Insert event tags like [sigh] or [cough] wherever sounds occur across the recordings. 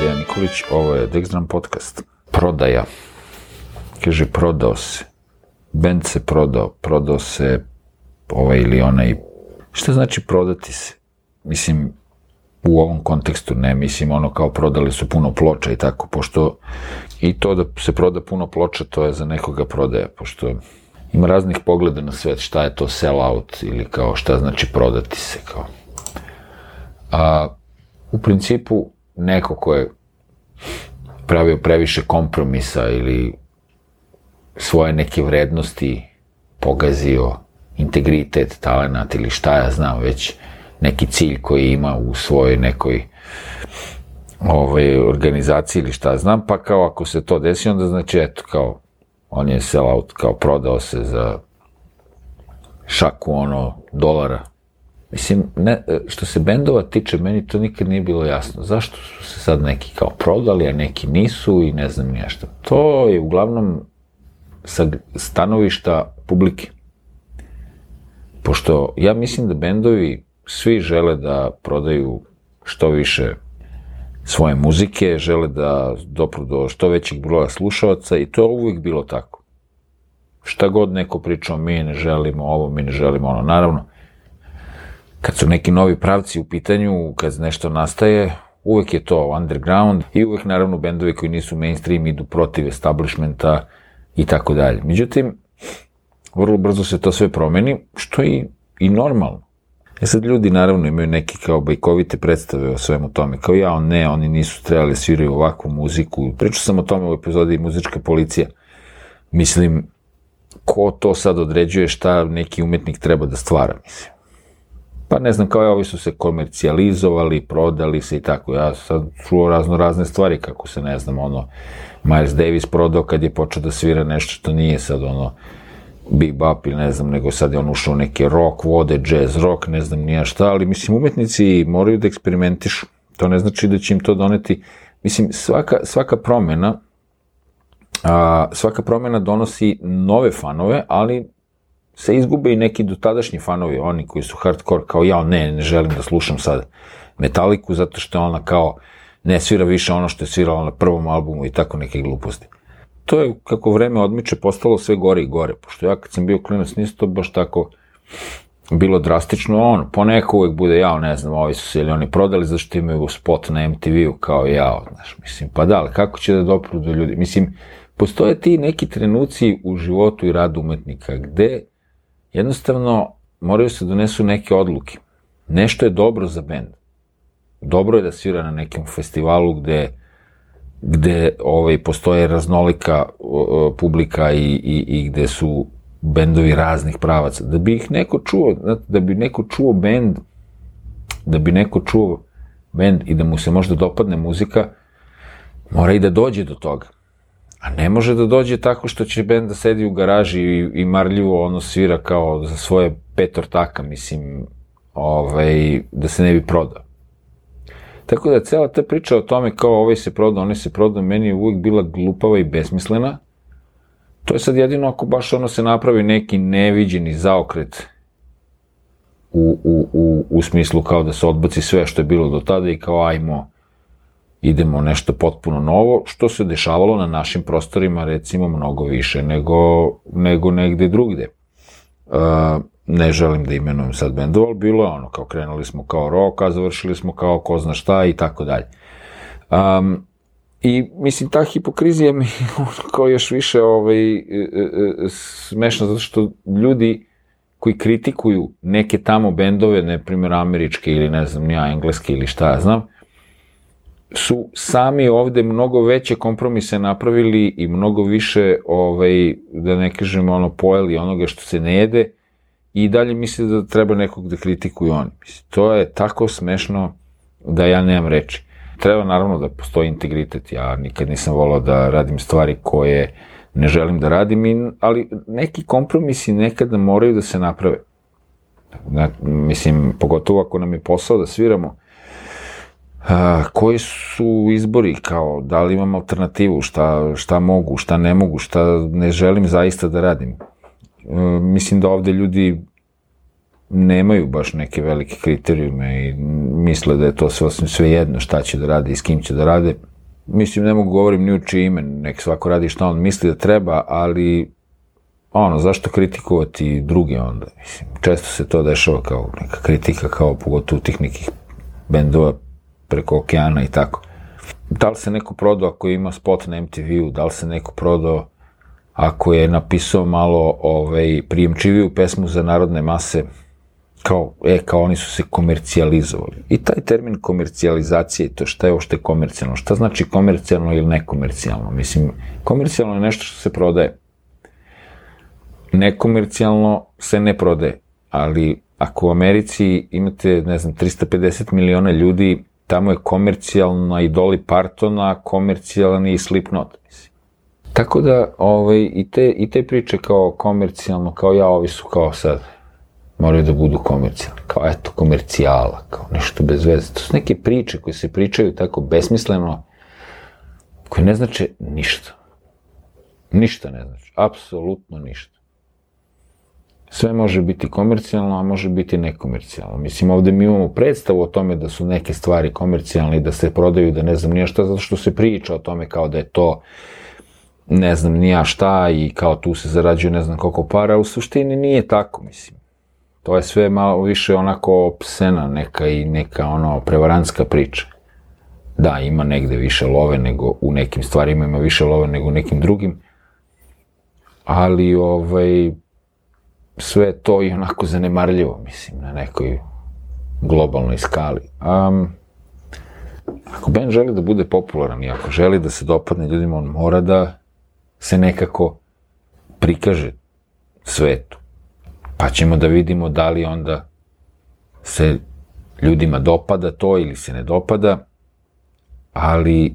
Dejan Nikolić, ovo je Dexdram podcast. Prodaja. Kaže, prodao se. Band se prodao, prodao se ovaj ili onaj. Šta znači prodati se? Mislim, u ovom kontekstu ne, mislim ono kao prodali su puno ploča i tako, pošto i to da se proda puno ploča, to je za nekoga prodaja, pošto ima raznih pogleda na svet, šta je to sell out ili kao šta znači prodati se, kao. A, u principu, neko ko je pravio previše kompromisa ili svoje neke vrednosti pogazio, integritet, talenat ili šta ja znam već, neki cilj koji ima u svojoj nekoj ovaj, organizaciji ili šta znam, pa kao ako se to desi, onda znači, eto, kao, on je sell out, kao prodao se za šaku ono dolara. Mislim, ne, što se bendova tiče, meni to nikad nije bilo jasno. Zašto su se sad neki kao prodali, a neki nisu i ne znam nije šta. To je uglavnom sa stanovišta publike. Pošto ja mislim da bendovi svi žele da prodaju što više svoje muzike, žele da dopru do što većeg broja slušalaca i to je uvijek bilo tako. Šta god neko pričao, mi ne želimo ovo, mi ne želimo ono. Naravno, kad su neki novi pravci u pitanju, kad nešto nastaje, uvek je to underground i uvek naravno bendovi koji nisu mainstream idu protiv establishmenta i tako dalje. Međutim, vrlo brzo se to sve promeni, što i, i normalno. E sad ljudi naravno imaju neke kao bajkovite predstave o svemu tome, kao ja, on ne, oni nisu trebali da sviraju ovakvu muziku. Pričao sam o tome u epizodi Muzička policija. Mislim, ko to sad određuje šta neki umetnik treba da stvara, mislim. Pa ne znam, kao je, ovi su se komercijalizovali, prodali se i tako. Ja sad čuo razno razne stvari, kako se, ne znam, ono, Miles Davis prodao kad je počeo da svira nešto što nije sad ono, bebop ili ne znam, nego sad je on ušao neke rock vode, jazz rock, ne znam nija šta, ali mislim umetnici moraju da eksperimentišu. To ne znači da će im to doneti, mislim svaka, svaka promena a, svaka promena donosi nove fanove, ali se izgube i neki dotadašnji fanovi, oni koji su hardcore, kao ja, ne, ne želim da slušam sad Metaliku, zato što ona kao ne svira više ono što je svirala na prvom albumu i tako neke gluposti to je, kako vreme odmiče, postalo sve gore i gore, pošto ja kad sam bio klinac nisu to baš tako bilo drastično, ono, poneko uvek bude jao, ne znam, ovi su se ili oni prodali zašto imaju spot na MTV-u kao jao, znaš, mislim, pa da, ali kako će da dopru do ljudi? Mislim, postoje ti neki trenuci u životu i radu umetnika gde jednostavno moraju se donesu neke odluke. Nešto je dobro za bend. Dobro je da svira na nekom festivalu gde gde ovaj, postoje raznolika uh, publika i, i, i gde su bendovi raznih pravaca. Da bi ih neko čuo, da bi neko čuo bend, da bi neko čuo bend i da mu se možda dopadne muzika, mora i da dođe do toga. A ne može da dođe tako što će bend da sedi u garaži i, i marljivo ono svira kao za svoje pet ortaka, mislim, ovaj, da se ne bi prodao. Tako da cela ta priča o tome kao ovaj se prodao, onaj se prodao, meni je uvijek bila glupava i besmislena. To je sad jedino ako baš ono se napravi neki neviđeni zaokret u, u, u, u smislu kao da se odbaci sve što je bilo do tada i kao ajmo idemo nešto potpuno novo, što se dešavalo na našim prostorima recimo mnogo više nego, nego negde drugde. Uh, ne želim da imenujem sad bendova, ali bilo je ono, kao krenuli smo kao rock, a završili smo kao ko zna šta i tako dalje. Um, I, mislim, ta hipokrizija mi [laughs] kao još više ovaj, e, e, smešna, zato što ljudi koji kritikuju neke tamo bendove, ne primjer američke ili ne znam, ja engleske ili šta ja znam, su sami ovde mnogo veće kompromise napravili i mnogo više, ovaj, da ne kažem, ono, pojeli onoga što se ne jede, i dalje misle da treba nekog da kritikuju oni. Mislim, to je tako smešno da ja nemam reči. Treba naravno da postoji integritet, ja nikad nisam volao da radim stvari koje ne želim da radim, ali neki kompromisi nekada moraju da se naprave. Na, mislim, pogotovo ako nam je posao da sviramo, a, koji su izbori, kao da li imam alternativu, šta, šta mogu, šta ne mogu, šta ne želim zaista da radim. E, mislim da ovde ljudi nemaju baš neke velike kriterijume i misle da je to sve, sve jedno šta će da rade i s kim će da rade. mislim, ne mogu govorim ni u čije ime, nek svako radi šta on misli da treba, ali ono, zašto kritikovati druge onda? Mislim, često se to dešava kao neka kritika, kao pogotovo tih nekih bendova preko okeana i tako. Da li se neko prodao ako ima spot na MTV-u, da li se neko prodao ako je napisao malo ovaj, prijemčiviju pesmu za narodne mase, kao, e, kao oni su se komercijalizovali. I taj termin komercijalizacije, to šta je uopšte komercijalno? Šta znači komercijalno ili nekomercijalno? Mislim, komercijalno je nešto što se prodaje. Nekomercijalno se ne prodaje, ali ako u Americi imate, ne znam, 350 miliona ljudi, tamo je komercijalna i Dolly Partona, komercijalni i Slipknot, mislim. Tako da, ovaj, i, te, i te priče kao komercijalno, kao ja, ovi su kao sad, moraju da budu komercijalni, kao eto, komercijala, kao nešto bez veze. To su neke priče koje se pričaju tako besmisleno, koje ne znače ništa. Ništa ne znači, apsolutno ništa. Sve može biti komercijalno, a može biti nekomercijalno. Mislim, ovde mi imamo predstavu o tome da su neke stvari komercijalne i da se prodaju, da ne znam nije šta, zato što se priča o tome kao da je to ne znam nija šta i kao tu se zarađuje ne znam koliko para, u suštini nije tako, mislim. To je sve malo više onako psena neka i neka ono prevarantska priča. Da, ima negde više love nego u nekim stvarima ima više love nego u nekim drugim, ali ovaj, sve to je onako zanemarljivo, mislim, na nekoj globalnoj skali. Um, ako Ben želi da bude popularan i ako želi da se dopadne ljudima, on mora da se nekako prikaže svetu. Pa ćemo da vidimo da li onda se ljudima dopada to ili se ne dopada, ali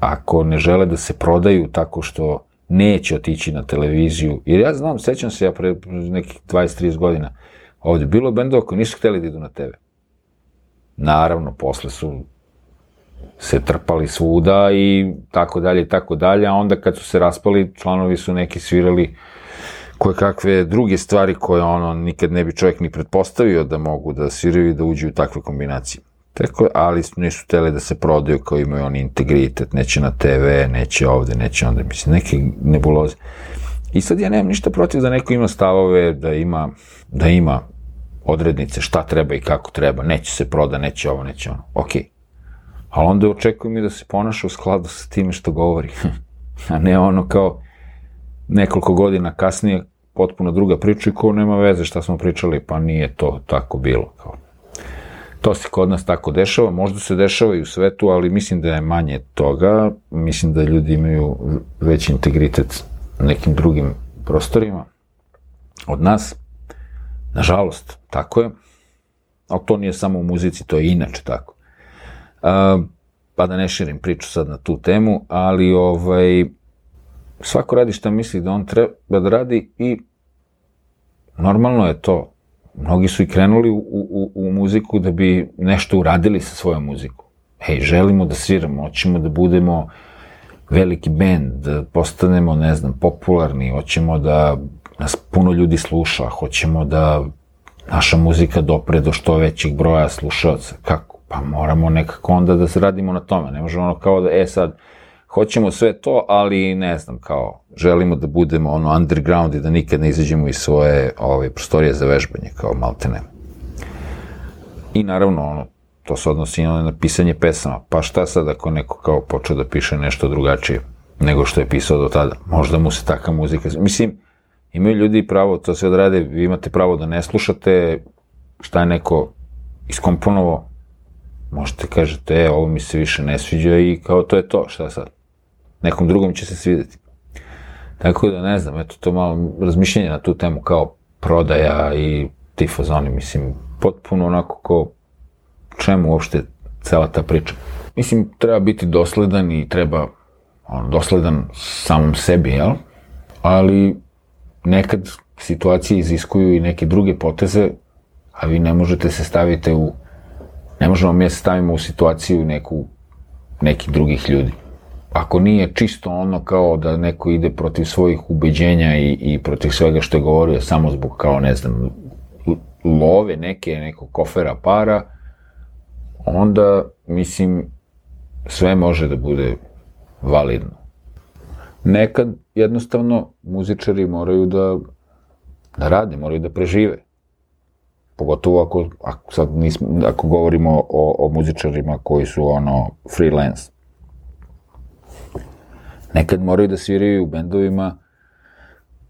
ako ne žele da se prodaju tako što neće otići na televiziju, jer ja znam, sećam se ja pre nekih 20-30 godina, ovde bilo bendova koji nisu hteli da idu na TV. Naravno, posle su se trpali svuda i tako dalje i tako dalje, a onda kad su se raspali, članovi su neki svirali koje kakve druge stvari koje ono nikad ne bi čovjek ni pretpostavio da mogu da sviraju i da uđu u takve kombinacije. Tako, ali nisu tele da se prodaju kao imaju oni integritet, neće na TV, neće ovde, neće onda, mislim, neke nebuloze. I sad ja nemam ništa protiv da neko ima stavove, da ima, da ima odrednice šta treba i kako treba, neće se proda, neće ovo, neće ono, okej. Ali onda očekujem i da se ponaša u skladu sa time što govori. [laughs] A ne ono kao nekoliko godina kasnije potpuno druga priča i ko nema veze šta smo pričali, pa nije to tako bilo. Kao. To se kod nas tako dešava, možda se dešava i u svetu, ali mislim da je manje toga, mislim da ljudi imaju veći integritet nekim drugim prostorima od nas. Nažalost, tako je. Ali to nije samo u muzici, to je inače tako. A, pa da ne širim priču sad na tu temu, ali ovaj, svako radi šta misli da on treba da radi i normalno je to. Mnogi su i krenuli u, u, u muziku da bi nešto uradili sa svojom muzikom. Hej, želimo da sviramo, hoćemo da budemo veliki bend, da postanemo, ne znam, popularni, hoćemo da nas puno ljudi sluša, hoćemo da naša muzika dopre do što većih broja slušalca. Kako? Pa moramo nekako onda da se radimo na tome. Ne možemo ono kao da, e sad, hoćemo sve to, ali ne znam, kao, želimo da budemo ono underground i da nikad ne izađemo iz svoje ove, prostorije za vežbanje, kao maltene. I naravno, ono, to se odnosi i na pisanje pesama. Pa šta sad ako neko kao počeo da piše nešto drugačije nego što je pisao do tada? Možda mu se taka muzika... Mislim, imaju ljudi pravo to sve da rade, vi imate pravo da ne slušate šta je neko iskomponovao, možete kažete, e, ovo mi se više ne sviđa i kao to je to, šta sad? Nekom drugom će se svideti. Tako da ne znam, eto to malo razmišljenje na tu temu kao prodaja i ti fazoni, mislim, potpuno onako ko čemu uopšte cela ta priča. Mislim, treba biti dosledan i treba on, dosledan samom sebi, jel? Ali nekad situacije iziskuju i neke druge poteze, a vi ne možete se stavite u, ne možemo mi se stavimo u situaciju neku, nekih drugih ljudi ako nije čisto ono kao da neko ide protiv svojih ubeđenja i, i protiv svega što je govorio samo zbog kao ne znam love neke, nekog kofera para, onda mislim sve može da bude validno. Nekad jednostavno muzičari moraju da, da rade, moraju da prežive. Pogotovo ako, ako, sad nismo, ako govorimo o, o muzičarima koji su ono freelance. Nekad moraju da sviraju u bendovima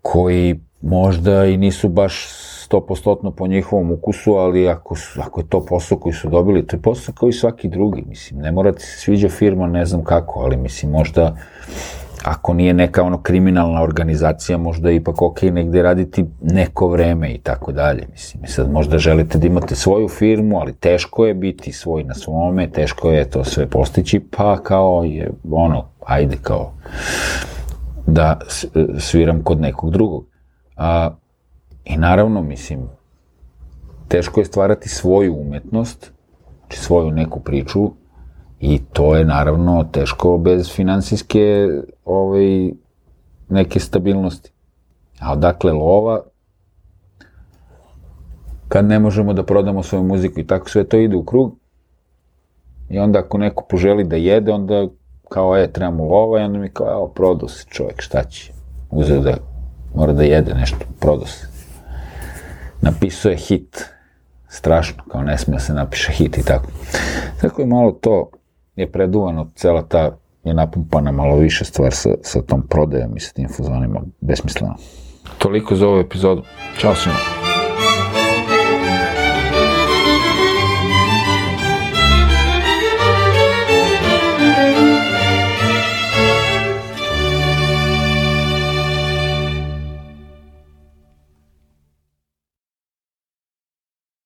koji možda i nisu baš 100% po njihovom ukusu, ali ako, su, ako je to posao koji su dobili, to je posao kao i svaki drugi, mislim, ne mora ti se sviđa firma, ne znam kako, ali mislim, možda ako nije neka ono kriminalna organizacija, možda je ipak ok negde raditi neko vreme i tako dalje. Mislim, sad možda želite da imate svoju firmu, ali teško je biti svoj na svome, teško je to sve postići, pa kao je ono, ajde kao da sviram kod nekog drugog. A, I naravno, mislim, teško je stvarati svoju umetnost, znači svoju neku priču, i to je naravno teško bez finansijske ovaj, neke stabilnosti. A odakle lova, kad ne možemo da prodamo svoju muziku i tako sve to ide u krug, i onda ako neko poželi da jede, onda kao, e, trebamo lova, i onda mi kao, evo, prodao se čovjek, šta će? Uzeo da, mora da jede nešto, prodao se. Napisao je hit, strašno, kao ne smije se napiše hit i tako. Tako je malo to, je preduvano, cela ta je napumpana malo više stvar sa, sa tom prodajom i sa tim fuzonima, besmisleno. Toliko za ovu epizodu. Ćao svima.